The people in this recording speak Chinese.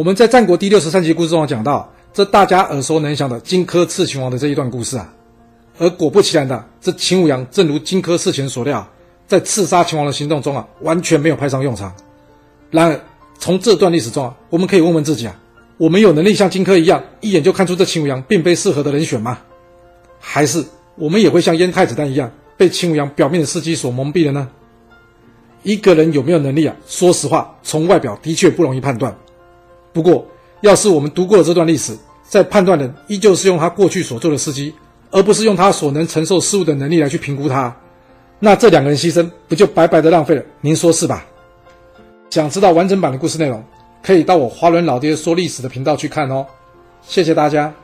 我们在战国第六十三集故事中讲到，这大家耳熟能详的荆轲刺秦王的这一段故事啊。而果不其然的，这秦舞阳正如荆轲事前所料，在刺杀秦王的行动中啊，完全没有派上用场。然而，从这段历史中啊，我们可以问问自己啊：我们有能力像荆轲一样，一眼就看出这秦舞阳并非适合的人选吗？还是我们也会像燕太子丹一样，被秦舞阳表面的司机所蒙蔽了呢？一个人有没有能力啊？说实话，从外表的确不容易判断。不过，要是我们读过了这段历史，再判断的依旧是用他过去所做的事迹。而不是用他所能承受事物的能力来去评估他，那这两个人牺牲不就白白的浪费了？您说是吧？想知道完整版的故事内容，可以到我华伦老爹说历史的频道去看哦。谢谢大家。